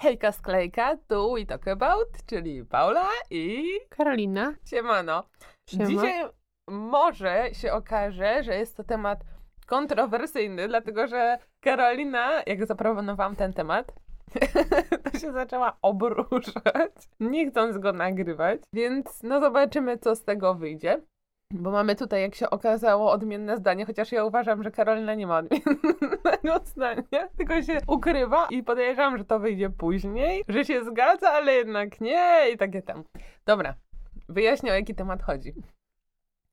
Hejka sklejka, tu we talk about, czyli Paula i Karolina. Siemano. Siema. Dzisiaj może się okaże, że jest to temat kontrowersyjny, dlatego że Karolina, jak zaproponowałam ten temat, to się zaczęła obruszać, nie chcąc go nagrywać, więc no zobaczymy, co z tego wyjdzie. Bo mamy tutaj, jak się okazało, odmienne zdanie, chociaż ja uważam, że Karolina nie ma odmiennego zdania, tylko się ukrywa i podejrzewam, że to wyjdzie później, że się zgadza, ale jednak nie i takie tam. Dobra, wyjaśnię o jaki temat chodzi.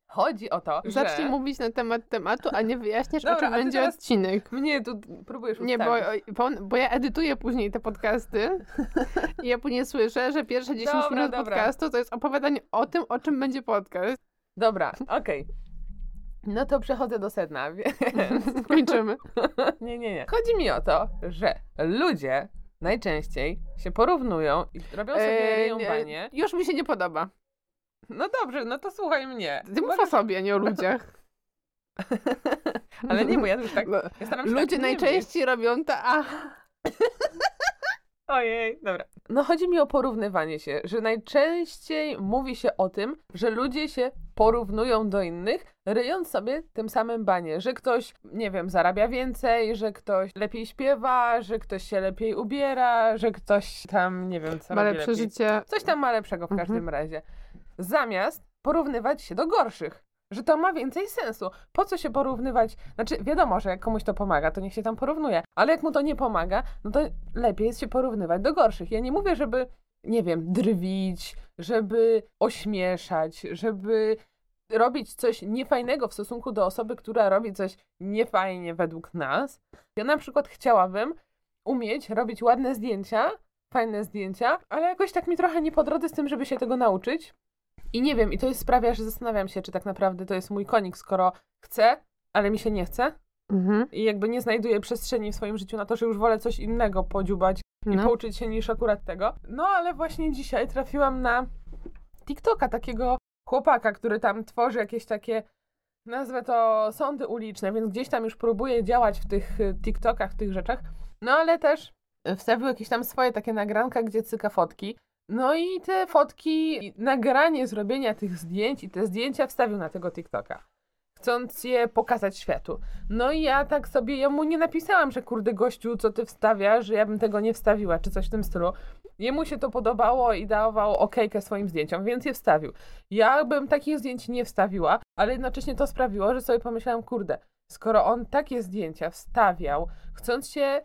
Chodzi o to, Zacznij że... mówić na temat tematu, a nie wyjaśniasz, Dobra, o czym będzie odcinek. Mnie tu próbujesz Nie, bo, bo, bo ja edytuję później te podcasty i ja później słyszę, że pierwsze 10 Dobra, minut dobra. podcastu to jest opowiadanie o tym, o czym będzie podcast. Dobra, okej. No to przechodzę do sedna, więc... Kończymy. nie, nie, nie. Chodzi mi o to, że ludzie najczęściej się porównują i robią sobie Eee, ryjąbanie. Już mi się nie podoba. No dobrze, no to słuchaj mnie. Ty mów o sobie, nie o ludziach. Ale nie, bo ja już tak... Bo Ja się Ludzie tak najczęściej robią to, a Ojej, dobra. No chodzi mi o porównywanie się, że najczęściej mówi się o tym, że ludzie się porównują do innych, ryjąc sobie tym samym banie, że ktoś, nie wiem, zarabia więcej, że ktoś lepiej śpiewa, że ktoś się lepiej ubiera, że ktoś tam, nie wiem, co ma lepsze lepiej. życie. Coś tam ma lepszego w Mhm. każdym razie. Zamiast porównywać się do gorszych. Że to ma więcej sensu. Po co się porównywać? Znaczy, wiadomo, że jak komuś to pomaga, to niech się tam porównuje. Ale jak mu to nie pomaga, no to lepiej jest się porównywać do gorszych. Ja nie mówię, żeby, nie wiem, drwić, żeby ośmieszać, żeby robić coś niefajnego w stosunku do osoby, która robi coś niefajnie według nas. Ja na przykład chciałabym umieć robić ładne zdjęcia, fajne zdjęcia, ale jakoś tak mi trochę nie po drodze z tym, żeby się tego nauczyć. I nie wiem, i to jest sprawia, że zastanawiam się, czy tak naprawdę to jest mój konik, skoro chcę, ale mi się nie chce. Mhm. I jakby nie znajduję przestrzeni w swoim życiu na to, że już wolę coś innego podziubać i No. pouczyć się niż akurat tego. No ale właśnie dzisiaj trafiłam na TikToka, takiego chłopaka, który tam tworzy jakieś takie, nazwę to sądy uliczne, więc gdzieś tam już próbuje działać w tych y, TikTokach, w tych rzeczach. No ale też wstawił jakieś tam swoje takie nagranka, gdzie cyka fotki. No i te fotki, nagranie zrobienia tych zdjęć i te zdjęcia wstawił na tego TikToka. Chcąc je pokazać światu. No i ja tak sobie, ja mu nie napisałam, że kurde gościu, co ty wstawiasz, że ja bym tego nie wstawiła, czy coś w tym stylu. Jemu się to podobało i dawał okejkę swoim zdjęciom, więc je wstawił. Ja bym takich zdjęć nie wstawiła, ale jednocześnie to sprawiło, że sobie pomyślałam, kurde, skoro on takie zdjęcia wstawiał, chcąc się,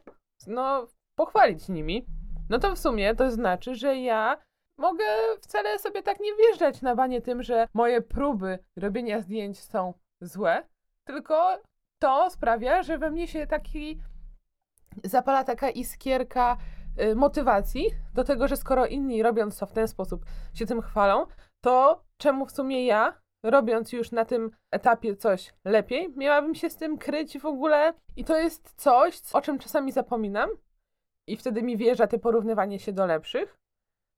no, pochwalić nimi, no to w sumie to znaczy, że ja mogę wcale sobie tak nie wjeżdżać na banie tym, że moje próby robienia zdjęć są złe, tylko to sprawia, że we mnie się taki zapala taka iskierka y, motywacji do tego, że skoro inni robiąc to w ten sposób się tym chwalą, to czemu w sumie ja, robiąc już na tym etapie coś lepiej, miałabym się z tym kryć w ogóle? I to jest coś, o czym czasami zapominam i wtedy mi wjeżdża te porównywanie się do lepszych.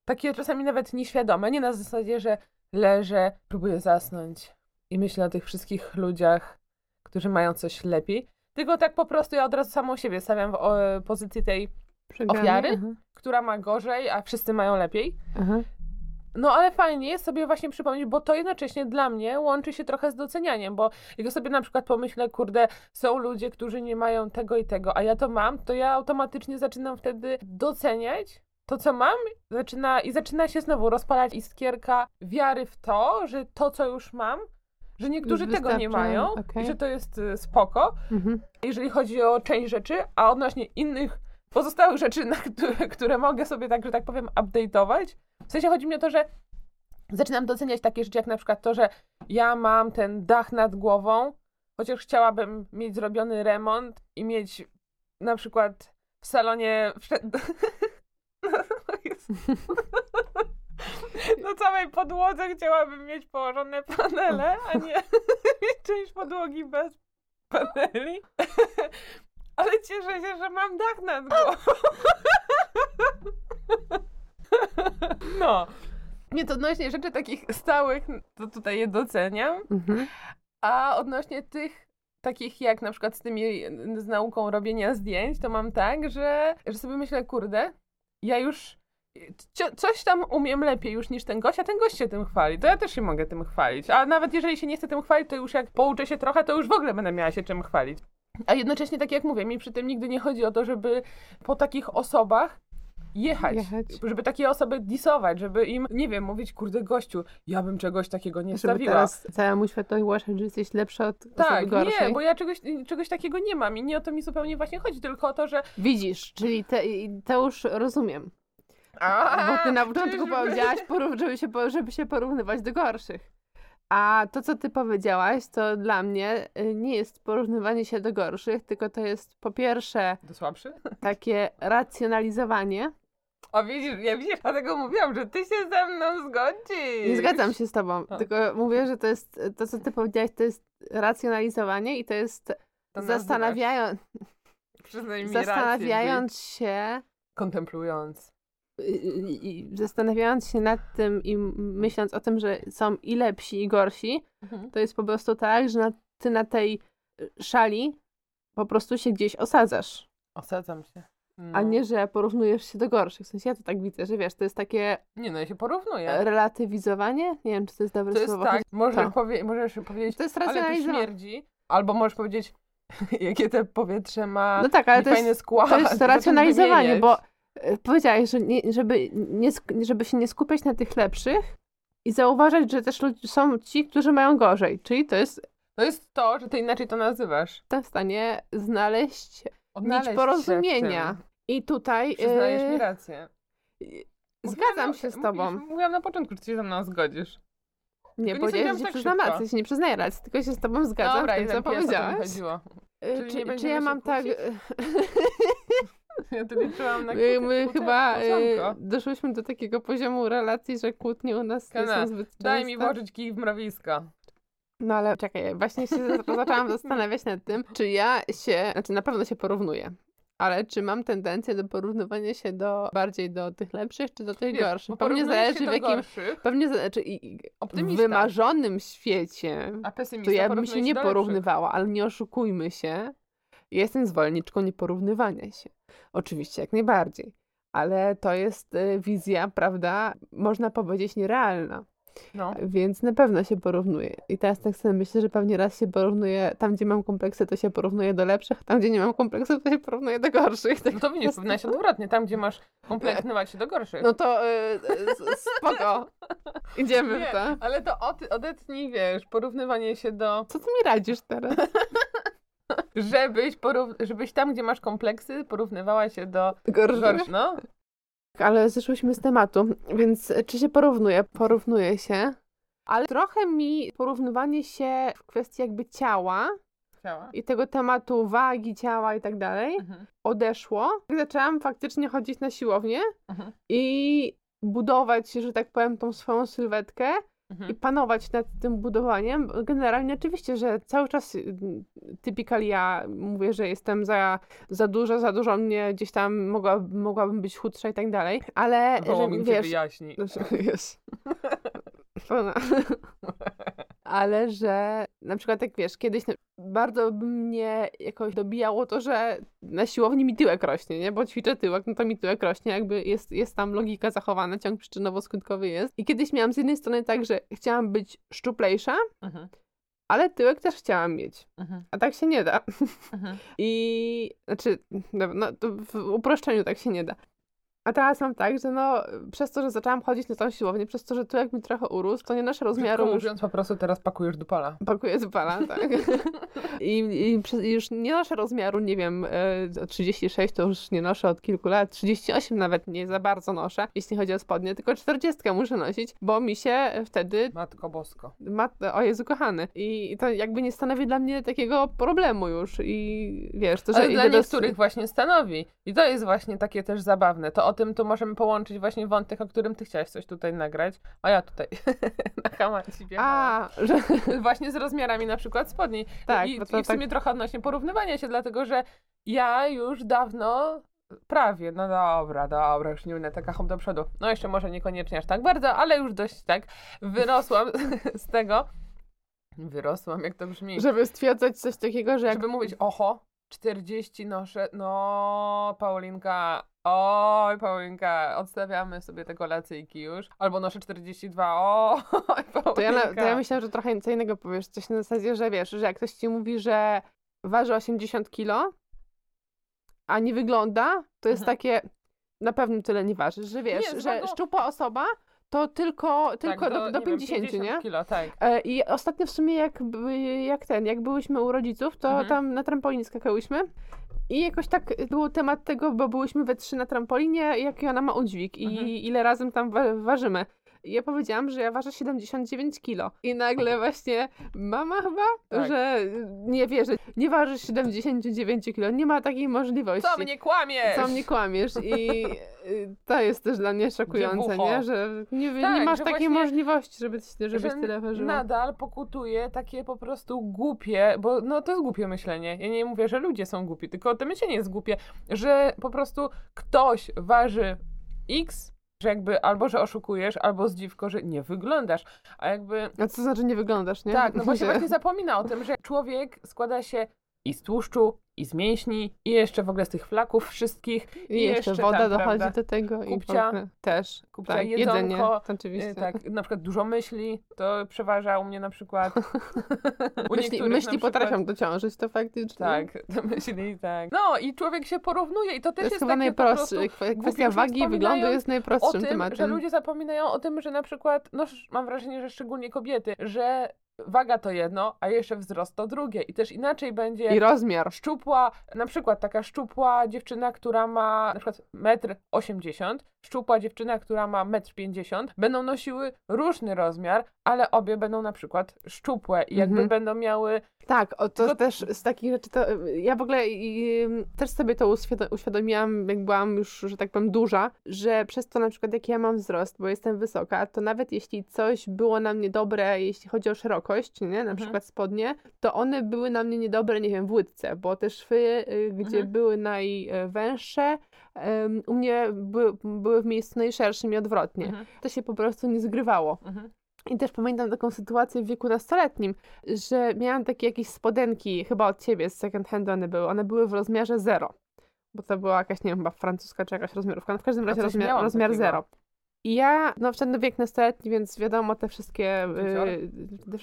Takie czasami nawet nieświadome, nie na zasadzie, że leżę, próbuję zasnąć i myślę o tych wszystkich ludziach, którzy mają coś lepiej, tylko tak po prostu ja od razu samą siebie stawiam w pozycji tej, Przegrany. Ofiary? Która ma gorzej, a wszyscy mają lepiej. Mhm. No ale fajnie jest sobie właśnie przypomnieć, bo to jednocześnie dla mnie łączy się trochę z docenianiem, bo jak sobie na przykład pomyślę, kurde, są ludzie, którzy nie mają tego i tego, a ja to mam, to ja automatycznie zaczynam wtedy doceniać to, co mam, zaczyna, i zaczyna się znowu rozpalać iskierka wiary w to, że to, co już mam, że niektórzy tego nie mają okej. i że to jest y, spoko, Mhm. jeżeli chodzi o część rzeczy, a odnośnie innych pozostałych rzeczy, na które, które mogę sobie tak, że tak powiem, update'ować. W sensie chodzi mi o to, że zaczynam doceniać takie rzeczy, jak na przykład to, że ja mam ten dach nad głową, chociaż chciałabym mieć zrobiony remont i mieć na przykład w salonie wszed... Na całej podłodze chciałabym mieć położone panele, a nie mieć część podłogi bez paneli. Ale cieszę się, że mam dach nad głową. No. Nie, to odnośnie rzeczy takich stałych, to tutaj je doceniam. Mhm. A odnośnie tych takich jak na przykład z tymi, z nauką robienia zdjęć, to mam tak, że, że sobie myślę, kurde, ja już coś tam umiem lepiej już niż ten gość, a ten gość się tym chwali, to ja też się mogę tym chwalić. A nawet jeżeli się nie chcę tym chwalić, to już jak pouczę się trochę, to już w ogóle będę miała się czym chwalić. A jednocześnie, tak jak mówię, mi przy tym nigdy nie chodzi o to, żeby po takich osobach jechać, Jechać. żeby takie osoby disować, żeby im, nie wiem, mówić, kurde gościu, ja bym czegoś takiego nie Żeby stawiła. teraz całemu światowi ogłaszać, że jesteś lepsza od Tak, nie, bo ja czegoś, czegoś takiego nie mam i nie o to mi zupełnie właśnie chodzi, tylko o to, że... Widzisz, czyli te, to już rozumiem. A, Bo ty na początku powiedziałaś, żeby się, żeby się porównywać do gorszych. A to, co ty powiedziałaś, to dla mnie y, nie jest porównywanie się do gorszych, tylko to jest po pierwsze Do słabszy? takie racjonalizowanie. O widzisz, ja widzisz, dlatego mówiłam, że ty się ze mną zgodzisz. Nie zgadzam się z tobą, A. tylko mówię, że to jest, to co ty powiedziałaś, to jest racjonalizowanie i to jest To zastanawiając, zastanawiając się rację, ty. Kontemplując. I- i- i zastanawiając się nad tym i myśląc o tym, że są i lepsi, i gorsi, to jest po prostu tak, że na, ty na tej y, szali po prostu się gdzieś osadzasz, Osadzam się. No. a nie, że porównujesz się do gorszych. W sensie ja to tak widzę, że wiesz, to jest takie Nie no, ja się porównuję. relatywizowanie. Nie wiem, czy to jest dobre To jest słowo. tak, możesz, to. powie, możesz powiedzieć, To jest ale śmierdzi. Albo możesz powiedzieć, jakie te powietrze ma No tak, ale to jest, skład. to jest racjonalizowanie, bo y, powiedziałeś, że nie, żeby, nie, żeby się nie skupiać na tych lepszych i zauważać, że też są ci, którzy mają gorzej. Czyli to jest To jest to, że ty inaczej to nazywasz. w stanie znaleźć Odnaleźć nić porozumienia. I tutaj Przyznajesz mi rację. zgadzam Mówiłam, się z mówisz- tobą. Mówiłam na początku, że się ze mną zgodzisz. Nie nie powiedziałeś, że tak przyznam szybko. racji, się nie przyznaję racji, tylko się z tobą zgadzam Dobra, w tym, co powiedziałaś. Y, nie Czy, czy ja mam tak... Ja tu liczyłam na My, kłótnię- my chyba kłócanko. doszłyśmy do takiego poziomu relacji, że kłótnie u nas nie Kana, są zbyt częste. Daj mi włożyć kij w mrowisko. No ale czekaj, właśnie się za- zaczęłam zastanawiać nad tym, czy ja się, znaczy na pewno się porównuję, ale czy mam tendencję do porównywania się do bardziej do tych lepszych, czy do tych Wiesz, gorszych? Pewnie zależy w jakim, gorszych, pewnie zależy, i- Optymista. wymarzonym świecie A to ja bym się nie porównywała, ale nie oszukujmy się. Jestem zwolenniczką nieporównywania się. Oczywiście, jak najbardziej. Ale to jest y, wizja, prawda, można powiedzieć nierealna. No. Więc na pewno się porównuję. I teraz tak sobie myślę, że pewnie raz się porównuję, tam gdzie mam kompleksy, to się porównuję do lepszych, tam gdzie nie mam kompleksów, to się porównuję do gorszych. Tak No to widzisz, powinnaś odwrotnie. Tam, gdzie masz kompleksować się do gorszych. No to y, y, spoko. Idziemy Nie, w to. ale to od, odetnij, wiesz, porównywanie się do... Co ty mi radzisz teraz? Żebyś, porów... żebyś tam, gdzie masz kompleksy, porównywała się do Gorszych? No, Ale zeszłyśmy z tematu, więc czy się porównuje? Porównuję się. Ale trochę mi porównywanie się w kwestii jakby ciała chciała. i tego tematu wagi ciała i tak dalej Mhm. odeszło. Zaczęłam faktycznie chodzić na siłownię Mhm. i budować, że tak powiem, tą swoją sylwetkę i Mhm. panować nad tym budowaniem. Generalnie oczywiście, że cały czas y, typikal ja mówię, że jestem za, za dużo, za dużo mnie gdzieś tam mogła, mogłabym być chudsza i tak dalej, ale że, Wołowin cię wiesz, wyjaśni. znaczy, wiesz, Ona. ale że na przykład jak wiesz, kiedyś bardzo by mnie jakoś dobijało to, że na siłowni mi tyłek rośnie, nie? Bo ćwiczę tyłek, no to mi tyłek rośnie, jakby jest, jest tam logika zachowana, ciąg przyczynowo-skutkowy jest. I kiedyś miałam z jednej strony tak, że chciałam być szczuplejsza, Mhm. ale tyłek też chciałam mieć. Mhm. A tak się nie da. Mhm. I znaczy, no, no, to w uproszczeniu tak się nie da. A teraz mam tak, że no, przez to, że zaczęłam chodzić na tą siłownię, przez to, że tyłek mi trochę urósł, to nie nasze rozmiaru Krótko już mówiąc, po prostu teraz pakujesz dupala. pakuję z bala, tak. I, i i już nie noszę rozmiaru, nie wiem, e, 36 to już nie noszę od kilku lat, 38 nawet nie za bardzo noszę, jeśli chodzi o spodnie, tylko 40 muszę nosić, bo mi się wtedy Matko bosko. ma, o Jezu kochany. I to jakby nie stanowi dla mnie takiego problemu już. I wiesz, to, że Ale dla idę do- niektórych właśnie stanowi. I to jest właśnie takie też zabawne. To tym tu możemy połączyć właśnie wątek, o którym ty chciałaś coś tutaj nagrać, a ja tutaj na hamaci biegałam. A, że Właśnie z rozmiarami na przykład spodni. tak, I, bo to I w tak, sumie trochę odnośnie porównywania się, dlatego że ja już dawno, prawie, no dobra, dobra, już nie będę taka hop do przodu. No jeszcze może niekoniecznie aż tak bardzo, ale już dość tak. Wyrosłam z tego. Wyrosłam, jak to brzmi. żeby stwierdzać coś takiego, że jak Żeby mówić, oho, 40 noszę. No, Paulinka. Oj, Paulinka, odstawiamy sobie te kolacyjki już. Albo noszę 42. Oj, Paulinka. To ja, to ja myślałam, że trochę co innego powiesz. Coś na zasadzie, że wiesz, że jak ktoś ci mówi, że waży 80 kilo, a nie wygląda, to jest Mhm. takie, na pewno tyle nie waży, że wiesz, Nie, że szczupła osoba to tylko, Tak, tylko do, do nie wiem, 50, nie? kilo, tak. E, I ostatnio w sumie jak, jak ten, jak byłyśmy u rodziców, to Mhm. tam na trampolinie skakałyśmy i jakoś tak był temat tego, bo byłyśmy we trzy na trampolinie, jaki ona ma udźwig i Mhm. ile razem tam wa- ważymy. Ja powiedziałam, że ja ważę 79 kilo. I nagle właśnie mama chyba, Tak. że nie wierzę, nie ważysz 79 kilo, nie ma takiej możliwości. Co mnie kłamiesz? Co mnie kłamiesz i y, to jest też dla mnie szokujące, nie? Że nie, nie Tak, masz że takiej możliwości, żeby, żebyś że tyle ważyła. nadal pokutuje takie po prostu głupie, bo no to jest głupie myślenie. Ja nie mówię, że ludzie są głupi, tylko to myślenie jest głupie, że po prostu ktoś waży X, że jakby albo, że oszukujesz, albo zdziwko, że nie wyglądasz, a jakby A co znaczy nie wyglądasz, nie? tak, no właśnie, Że- właśnie zapomina o tym, że człowiek składa się i z tłuszczu, i z mięśni, i jeszcze w ogóle z tych flaków wszystkich, I jeszcze, jeszcze woda tam, dochodzi prawda, do tego i kupcia, ogóle też. kupcia, tak, jedzonko, jedzenie, to oczywiście. y, tak, na przykład dużo myśli, to przeważa u mnie na przykład. U myśli myśli na przykład- potrafią dociążyć, to faktycznie. Tak, te myśli, tak. No i człowiek się porównuje i to To też jest jest, chyba głupie, Kwestia wagi i wyglądu jest o najprostszym tym, tematem. że ludzie zapominają o tym, że na przykład, no mam wrażenie, że szczególnie kobiety, że waga to jedno, a jeszcze wzrost to drugie i też inaczej będzie I rozmiar. szczupła, na przykład taka szczupła dziewczyna, która ma na przykład 1,80 m, szczupła dziewczyna, która ma 1,50 m, będą nosiły różny rozmiar, ale obie będą na przykład szczupłe i jakby Mhm. będą miały Tak, o, to Tylko- też z takich rzeczy, to ja w ogóle i, też sobie to uświado- uświadomiłam, jak byłam już, że tak powiem, duża, że przez to na przykład, jaki ja mam wzrost, bo jestem wysoka, to nawet jeśli coś było na mnie dobre, jeśli chodzi o szerokość, nie, na Mhm. przykład spodnie, to one były na mnie niedobre, nie wiem, w łydce, bo te szwy, y, gdzie Mhm. były najwęższe, ym, u mnie były, były w miejscu najszerszym i odwrotnie. Mhm. To się po prostu nie zgrywało. Mhm. I też pamiętam taką sytuację w wieku nastoletnim, że miałam takie jakieś spodenki, chyba od ciebie, z second hand one były. One były w rozmiarze zero. Bo to była jakaś, nie wiem, chyba francuska czy jakaś rozmiarówka. No w każdym razie rozmiar, rozmiar zero. Ja, no wtedy wiek nastoletni, więc wiadomo, te wszystkie. Y,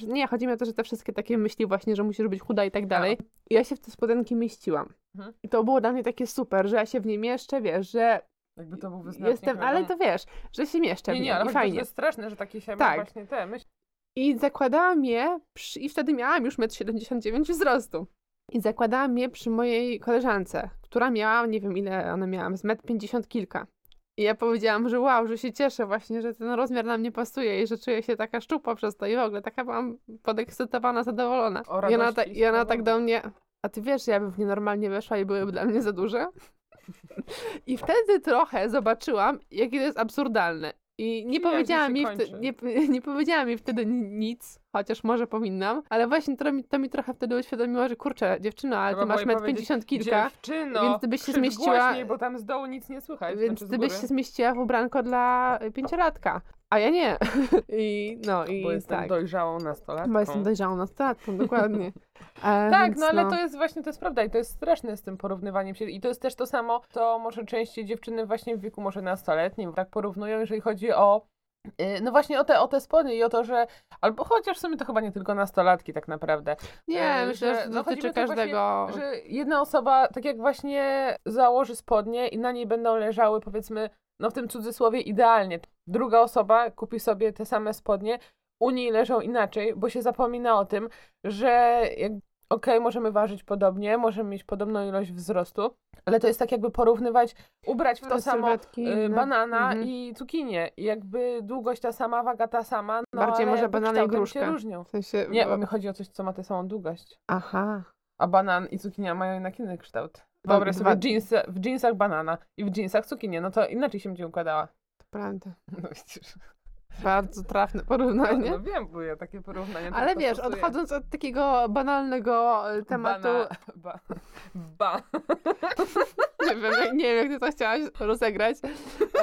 te, nie, chodzi mi o to, że te wszystkie takie myśli, właśnie, że musisz być chuda i tak dalej. I ja się w te spodenki mieściłam. Mhm. I to było dla mnie takie super, że ja się w nie mieszczę, wiesz, że Jakby to był wyznacznik. jestem, ale to wiesz, że się mieszczę Nie, nie, ale chodzi, to fajnie. jest straszne, że takie się Tak. właśnie te myśli. I zakładałam je, przy, i wtedy miałam już 1,79 m wzrostu. I zakładałam je przy mojej koleżance, która miała, nie wiem ile ona miała, z 1,50 m kilka. I ja powiedziałam, że wow, że się cieszę właśnie, że ten rozmiar na mnie pasuje i że czuję się taka szczupła przez to i w ogóle taka byłam podekscytowana, zadowolona. O I ona, ta, i ona tak do mnie, a ty wiesz, że ja bym w nie normalnie weszła i byłyby dla mnie za duże? I wtedy trochę zobaczyłam, jakie to jest absurdalne. I nie powiedziała mi, się wte- kończy. nie, nie powiedziała mi wtedy ni- nic, chociaż może powinnam, ale właśnie to mi, to mi trochę wtedy uświadomiło, że kurczę, dziewczyno, ale ty masz jej 1,50 kilka, Dziewczyno, więc ty byś się zmieściła- Głośniej, bo tam z dołu nic nie słychać. więc znaczy ty byś się zmieściła w ubranko dla y, pięciolatka, a ja nie. I no i Bo jestem tak. dojrzałą nastolatką. Bo jestem dojrzałą nastolatką, dokładnie. E, Tak, no ale to jest właśnie, to jest prawda i to jest straszne z tym porównywaniem się i to jest też to samo, to może częściej dziewczyny właśnie w wieku może nastoletnim tak porównują, jeżeli chodzi o no właśnie o te, o te spodnie i o to, że albo chociaż w sumie to chyba nie tylko nastolatki tak naprawdę, Nie, e, myślę, że że- no dotyczy mi o to właśnie, każdego. że jedna osoba tak jak właśnie założy spodnie i na niej będą leżały powiedzmy, no w tym cudzysłowie idealnie. Druga osoba kupi sobie te same spodnie, u niej leżą inaczej, bo się zapomina o tym, że okej, możemy ważyć podobnie, możemy mieć podobną ilość wzrostu, ale to jest tak jakby porównywać, ubrać w to samo Sylwetki y, inne. banana Mhm. i cukinię. I jakby długość ta sama, waga ta sama, no Bardziej może banana i gruszka. się różnią. W sensie, Nie, bo- mi chodzi o coś, co ma tę samą długość. Aha. A banan i cukinia mają jednak inny kształt. Wyobraź sobie dwa- jeansy, w jeansach banana i w jeansach cukinię, no to inaczej się będzie układała. To prawda. No widzisz. Bardzo trafne No, porównanie. no wiem, bo ja takie porównania Ale wiesz, odchodząc od takiego banalnego e, tematu, Bana, ba, ba. nie, wiem, jak- nie wiem, jak ty to chciałaś rozegrać,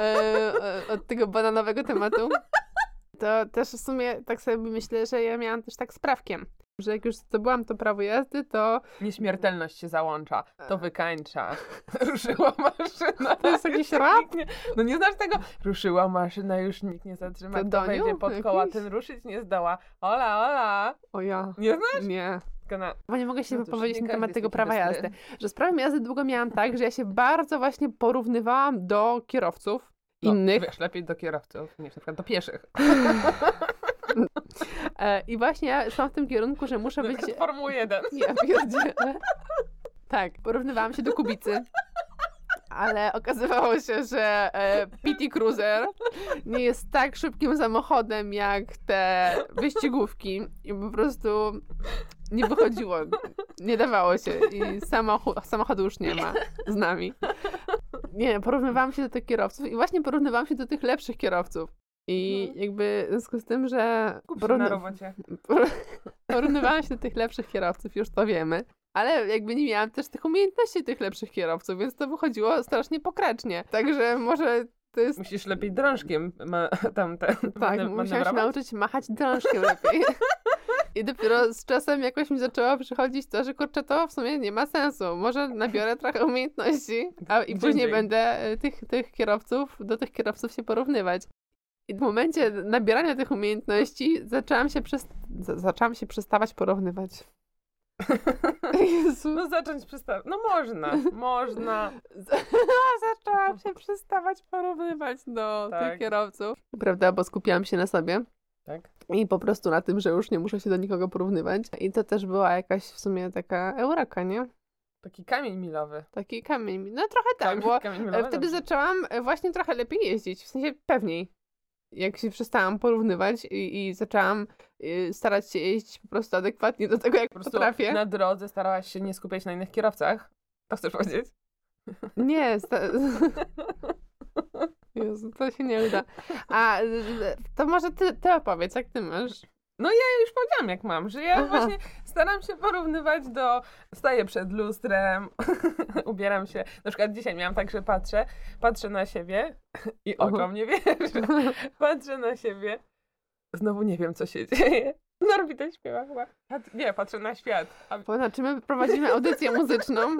e, e, od tego bananowego tematu, to też w sumie tak sobie myślę, że ja miałam też tak z prawkiem. Że jak już zdobyłam to prawo jazdy, to Nieśmiertelność się załącza, to wykańcza. Ruszyła maszyna. to jest jakiś rap. Nie, no nie znasz tego? Ruszyła maszyna, już nikt nie zatrzyma. To Kto wejdzie pod koła, jakiś? ten ruszyć nie zdoła. Ola, ola. O ja. Nie znasz? Nie. Na- Bo nie mogę się No wypowiedzieć na temat tego prawa jazdy. Że z prawem jazdy długo miałam tak, że ja się bardzo właśnie porównywałam do kierowców No, innych. Wiesz, lepiej do kierowców niż na przykład do pieszych. E, I właśnie ja szłam w tym kierunku, że muszę być... Formuły 1. Ja pierdzielę. Tak, porównywałam się do Kubicy. Ale okazywało się, że e, PT Cruiser nie jest tak szybkim samochodem jak te wyścigówki i po prostu nie wychodziło, nie dawało się i samochód, samochodu już nie ma z nami. Nie, porównywałam się do tych kierowców i właśnie porównywałam się do tych lepszych kierowców. I jakby w związku z tym, że się na porówny- robocie. Porównywałam się do tych lepszych kierowców, już to wiemy. Ale jakby nie miałam też tych umiejętności tych lepszych kierowców, więc to wychodziło strasznie pokracznie. Także może to jest... Musisz lepiej drążkiem ma, tam ten Tak, mane- musiałam nauczyć machać drążkiem lepiej. I dopiero z czasem jakoś mi zaczęło przychodzić to, że kurczę, to w sumie nie ma sensu. Może nabiorę trochę umiejętności, a i Gdzie później indziej. będę e, tych, tych kierowców, do tych kierowców się porównywać. I w momencie nabierania tych umiejętności zaczęłam się, zaczęłam się przestawać porównywać. Jezu. No zacząć przestawić. No można, można. Zaczęłam się przestawać porównywać do Tak. tych kierowców. Prawda, bo skupiałam się na sobie Tak? i po prostu na tym, że już nie muszę się do nikogo porównywać. I to też była jakaś w sumie taka eureka, nie? Taki kamień milowy. Taki kamień. No trochę tak, Kamień, bo kamień milowy, wtedy dobrze. zaczęłam właśnie trochę lepiej jeździć, w sensie pewniej. Jak się przestałam porównywać i, i zaczęłam y, starać się jeździć po prostu adekwatnie do tego, jak Po prostu potrafię. na drodze starałaś się nie skupiać na innych kierowcach. To chcesz powiedzieć? Nie, sta... Jezu, to się nie uda. A y, to może ty, ty opowiedz, jak ty masz? Ja już powiedziałam, jak mam, że ja Aha. właśnie staram się porównywać do. Staję przed lustrem, ubieram się. Na przykład dzisiaj miałam tak, że patrzę, patrzę na siebie i oczom nie wierzę. Patrzę na siebie. Znowu nie wiem, co się dzieje. Norbita śpiewa chyba. Pat- nie, patrzę na świat. A Bo czy my prowadzimy audycję muzyczną?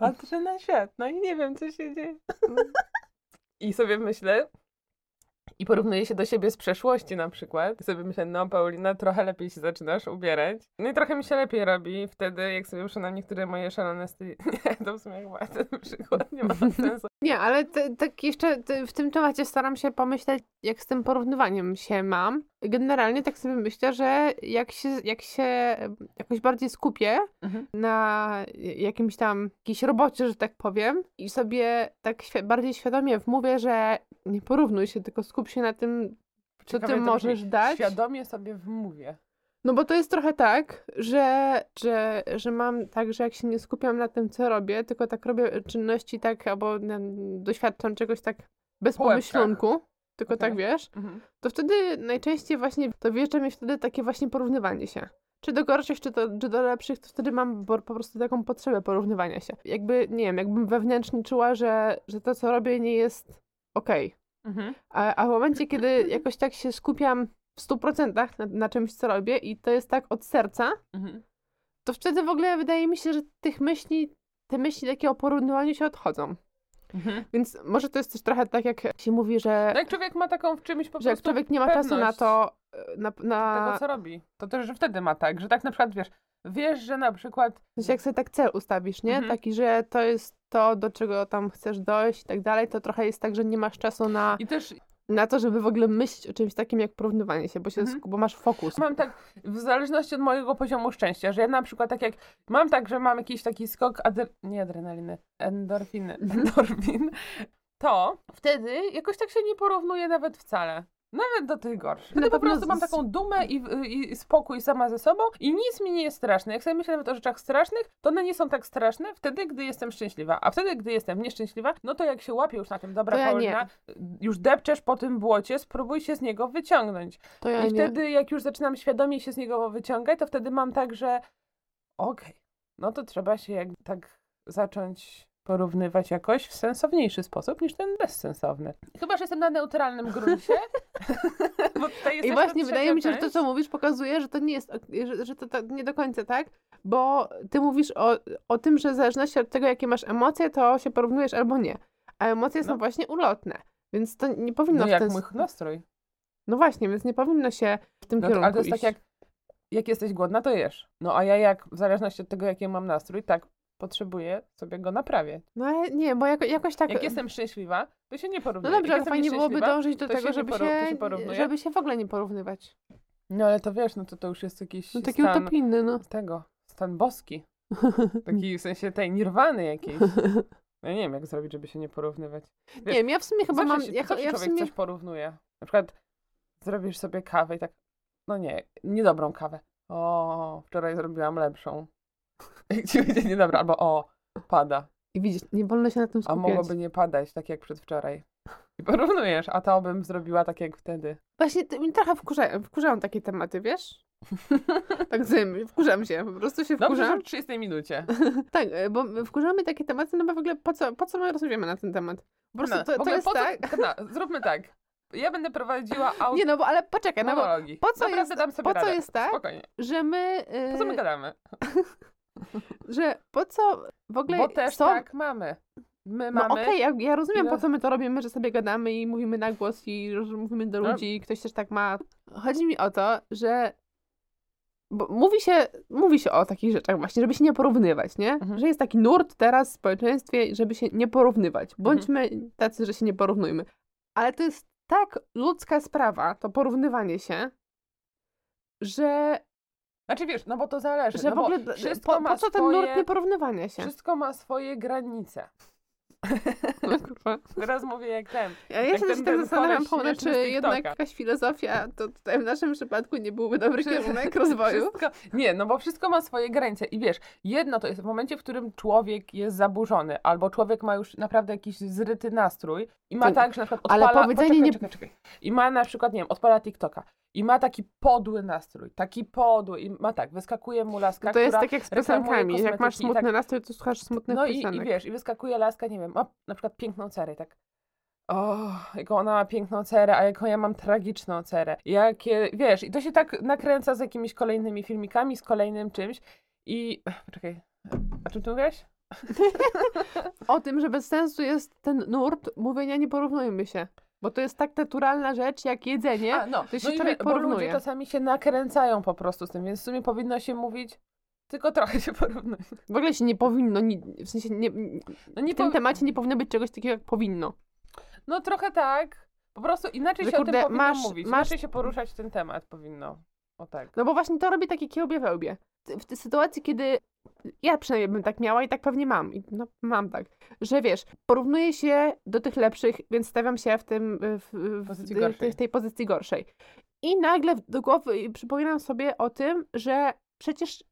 patrzę na świat, no i nie wiem, co się dzieje. I sobie myślę, i porównuję się do siebie z przeszłości na przykład. I sobie myślę, no Paulina, trochę lepiej się zaczynasz ubierać. No i trochę mi się lepiej robi wtedy, jak sobie na niektóre moje szalone styli. Nie, to w sumie chyba ten przykład nie ma sensu. Nie, ale tak jeszcze w tym temacie staram się pomyśleć, jak z tym porównywaniem się mam. Generalnie tak sobie myślę, że jak się, jak się jakoś bardziej skupię Mhm. na jakimś tam, jakiejś robocie, że tak powiem, i sobie tak świ- bardziej świadomie wmówię, że nie porównuj się, tylko skup się na tym, co ty możesz dać. Świadomie sobie wmówię. No bo to jest trochę tak, że, że, że mam tak, że jak się nie skupiam na tym, co robię, tylko tak robię czynności tak, albo doświadczam czegoś tak bez Po pomyślunku, tylko tak Okej. wiesz, Mhm. to wtedy najczęściej właśnie, to wjeżdża mi wtedy takie właśnie porównywanie się. Czy do gorszych, czy do, czy do lepszych, to wtedy mam po, po prostu taką potrzebę porównywania się. Jakby, nie wiem, jakbym wewnętrznie czuła, że, że to, co robię, nie jest okej. Mhm. A, a w momencie, kiedy jakoś tak się skupiam w 100% na, na czymś, co robię i to jest tak od serca, Mhm. to wtedy w ogóle wydaje mi się, że tych myśli, te myśli takie o porównywaniu się odchodzą. Mhm. Więc może to jest też trochę tak, jak się mówi, że, No jak człowiek ma taką w czymś po że jak prostu człowiek nie ma czasu na to, e, na, na tego, co robi, to też, że wtedy ma tak, że tak na przykład, wiesz, wiesz, że na przykład w sensie jak sobie tak cel ustawisz, nie? Mhm. Taki, że to jest to, do czego tam chcesz dojść i tak dalej, to trochę jest tak, że nie masz czasu na, i też na to, żeby w ogóle myśleć o czymś takim jak porównywanie się, bo, się Mhm. bo masz fokus. Mam tak, w zależności od mojego poziomu szczęścia, że ja na przykład tak jak, mam tak, że mam jakiś taki skok, adre, nie adrenaliny, endorfiny, Mhm. endorfin, to wtedy jakoś tak się nie porównuję nawet wcale. Nawet do tych gorszych. Wtedy po pewno prostu mam taką dumę i, i spokój sama ze sobą i nic mi nie jest straszne. Jak sobie myślę nawet o rzeczach strasznych, to one nie są tak straszne wtedy, gdy jestem szczęśliwa. A wtedy, gdy jestem nieszczęśliwa, no to jak się łapię już na tym, dobra To ja. Paulina, już depczesz po tym błocie, spróbuj się z niego wyciągnąć. To ja I nie. wtedy, jak już zaczynam świadomie się z niego wyciągać, to wtedy mam tak, że okej, no to trzeba się jak tak zacząć porównywać jakoś w sensowniejszy sposób niż ten bezsensowny. Chyba, że jestem na neutralnym gruncie, Bo tutaj I właśnie wydaje mi się, że trzecia to, co mówisz, pokazuje, że to nie jest, że, że to, to nie do końca tak, bo ty mówisz o, o tym, że w zależności od tego, jakie masz emocje, to się porównujesz albo nie. A emocje są No. właśnie ulotne, więc to nie powinno No w jak ten... mój nastrój. No właśnie, więc nie powinno się w tym No to, kierunku ale to jest tak iść. jak, jak jesteś głodna, to jesz. No a ja jak, w zależności od tego, jaki mam nastrój, tak potrzebuję sobie go naprawiać. No ale nie, bo jako, jakoś tak... Jak jestem szczęśliwa, to się nie No porównuję. dobrze, jak ale fajnie byłoby dążyć do się tego, nie żeby się się, żeby się w ogóle nie porównywać. No ale to wiesz, no to to już jest jakiś No taki stan utopijny, no. tego, stan boski. Taki w sensie tej nirwany jakiejś. Ja nie wiem, jak zrobić, żeby się nie porównywać. Nie Wiesz, wiem, ja w sumie chyba mam... się, Ja, zawsze ja w człowiek sumie... coś porównuje. Na przykład zrobisz sobie kawę i tak, no nie, niedobrą kawę. O, wczoraj zrobiłam lepszą. Jak ci będzie niedobra, albo o, pada. I widzisz, nie wolno się na tym A skupiać. mogłoby nie padać, tak jak przedwczoraj. I porównujesz, a to bym zrobiła tak jak wtedy. Właśnie to mnie trochę wkurzają, wkurzają takie tematy, wiesz? tak sobie wkurzam się, po prostu się Dobrze, wkurzam. w 30 minucie. tak, e, bo wkurzamy takie tematy, no bo w ogóle po co, po co my rozmawiamy na ten temat? Po prostu No, to, to jest tak... No, zróbmy tak. Ja będę prowadziła auto. Nie no, bo ale poczekaj, no bo po co Naprawdę jest- dam sobie po co radę. jest tak? Spokojnie. że my... Po co my e, gadamy? Że po co w ogóle Bo też są... tak mamy. My No mamy. okej, ja, ja rozumiem, No. po co my to robimy, że sobie gadamy i mówimy na głos i mówimy do No. ludzi i ktoś też tak ma. Chodzi mi o to, że bo mówi się, mówi się o takich rzeczach właśnie, żeby się nie porównywać, nie? Mhm. Że jest taki nurt teraz w społeczeństwie, żeby się nie porównywać. Bądźmy tacy, że się nie porównujmy. Ale to jest tak ludzka sprawa, to porównywanie się, że, Znaczy wiesz, no bo to zależy. że no w bo ogóle wszystko po, ma po co ten swoje, nurt nieporównywania się? Wszystko ma swoje granice. No, kurwa. Teraz mówię jak ten. Ja Jak jeszcze ten- się ten tak zastanawiam, Paula, czy jednak jakaś filozofia to tutaj w naszym przypadku nie byłby dobry kierunek rozwoju. Wszystko, nie, no bo wszystko ma swoje granice. I wiesz, jedno to jest w momencie, w którym człowiek jest zaburzony, albo człowiek ma już naprawdę jakiś zryty nastrój i ma To- tak, że na przykład ale odpala... powiedzenie poczekaj, nie- czekaj, czekaj. I ma na przykład, nie wiem, odpala TikToka i ma taki podły nastrój, taki podły i ma tak, wyskakuje mu laska, To jest tak jak z piosenkami. Jak masz i smutny tak- nastrój, to słuchasz smutnych No i, piosenek. i wiesz, i wyskakuje laska, nie wiem, ma na przykład piękną cerę i tak. O, jaką ona ma piękną cerę, a jaką ja mam tragiczną cerę. Jakie, wiesz, i to się tak nakręca z jakimiś kolejnymi filmikami, z kolejnym czymś. I. Poczekaj, o czym tu mówiłaś? O tym, że bez sensu jest ten nurt mówienia nie porównujmy się. Bo to jest tak naturalna rzecz jak jedzenie. A, no, to się no człowiek wie- bo ludzie porównuje. czasami się nakręcają po prostu z tym, więc w sumie powinno się mówić. Tylko trochę się porównać. W ogóle się nie powinno, w sensie nie, No, nie w tym powi- temacie nie powinno być czegoś takiego jak powinno. no trochę tak. Po prostu inaczej Że się o kurde, tym powinno masz- mówić. masz- Inaczej się poruszać ten temat powinno. O tak. No bo właśnie to robi takie kiełbie wełbie. W tej sytuacji, kiedy ja przynajmniej bym tak miała i tak pewnie mam, i no mam tak, że wiesz, porównuję się do tych lepszych, więc stawiam się w tym, w, w, Pozycji w, tej- w tej pozycji gorszej. I nagle do głowy przypominam sobie o tym, że przecież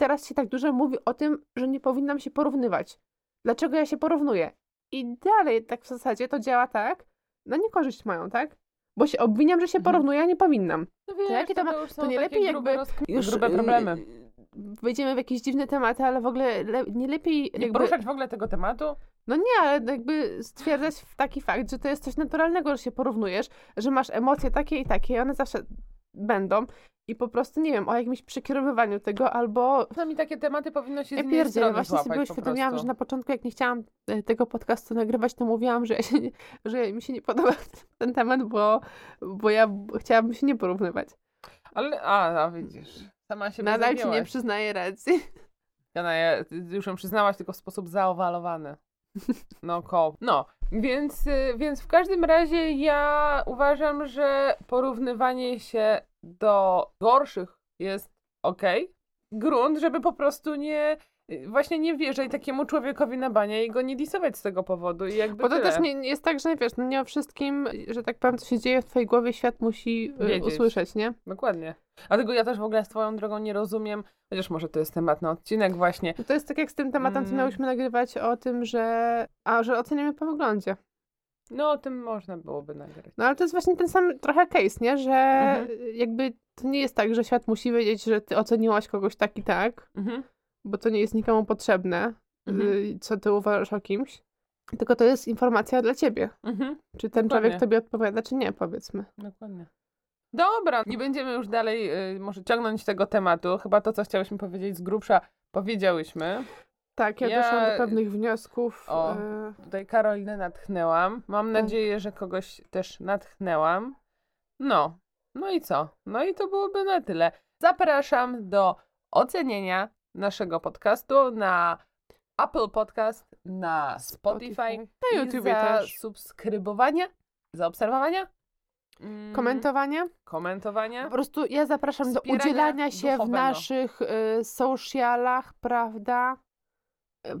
teraz się tak dużo mówi o tym, że nie powinnam się porównywać. Dlaczego ja się porównuję? I dalej tak w zasadzie to działa tak, na niekorzyść moją, tak? Bo się obwiniam, że się Mhm. porównuję, a nie powinnam. No wiesz, jakie to ma- to nie lepiej grube jakby rozk- grube problemy. Wejdziemy w jakieś dziwne tematy, ale w ogóle le, nie lepiej Nie jakby, poruszać w ogóle tego tematu? no nie, ale jakby stwierdzać taki fakt, że to jest coś naturalnego, że się porównujesz, że masz emocje takie i takie one zawsze będą i po prostu nie wiem, o jakimś przekierowywaniu tego albo Czasami takie tematy powinno się z ja pierdzielę, właśnie sobie uświadomiłam, że na początku jak nie chciałam e, tego podcastu nagrywać, to mówiłam, że, ja się nie, że mi się nie podoba ten temat, bo, bo ja chciałabym się nie porównywać. Ale, a, no widzisz. Sama się Nadal ci nie przyznaję racji. Jana, ja, już ją przyznałaś tylko w sposób zaowalowany. No, ko. No, więc, y, więc w każdym razie ja uważam, że porównywanie się do gorszych jest okej. Grunt, żeby po prostu nie, właśnie nie wjeżdżać takiemu człowiekowi na banie i go nie disować z tego powodu i jakby Bo to tyle. też nie, nie jest tak, że wiesz, no nie o wszystkim, że tak powiem, co się dzieje w twojej głowie, świat musi y, Wiedzieć. usłyszeć, nie? Dokładnie. Dlatego ja też w ogóle swoją drogą nie rozumiem, chociaż może to jest temat na odcinek właśnie, To jest tak jak z tym tematem, co Mm. miałyśmy nagrywać o tym, że... A, że oceniamy po wyglądzie. no o tym można byłoby nagrać. No ale to jest właśnie ten sam trochę case, nie? Że Mhm. jakby to nie jest tak, że świat musi wiedzieć, że ty oceniłaś kogoś tak i tak, Mhm. Bo to nie jest nikomu potrzebne, Mhm. y, co ty uważasz o kimś. Tylko to jest informacja dla ciebie. Mhm. Czy ten Dokładnie. człowiek tobie odpowiada, czy nie, powiedzmy. Dokładnie. Dobra, nie będziemy już dalej y, może ciągnąć tego tematu. Chyba to, co chciałyśmy powiedzieć z grubsza, powiedziałyśmy. Tak, ja, Ja- doszłam do pewnych wniosków. O. e, Tutaj Karolinę natchnęłam. Mam Tak. nadzieję, że kogoś też natchnęłam. No, no i co? No i to byłoby na tyle. Zapraszam do ocenienia naszego podcastu na Apple Podcast, na Spotify, Spotify. Na YouTubie za też. subskrybowania, za obserwowania, mm, Komentowania. komentowania. Po prostu ja zapraszam do udzielania się w duchowego. naszych y, socialach, prawda?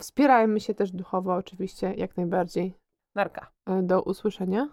Wspierajmy się też duchowo, oczywiście, jak najbardziej. Narka. Y, Do usłyszenia.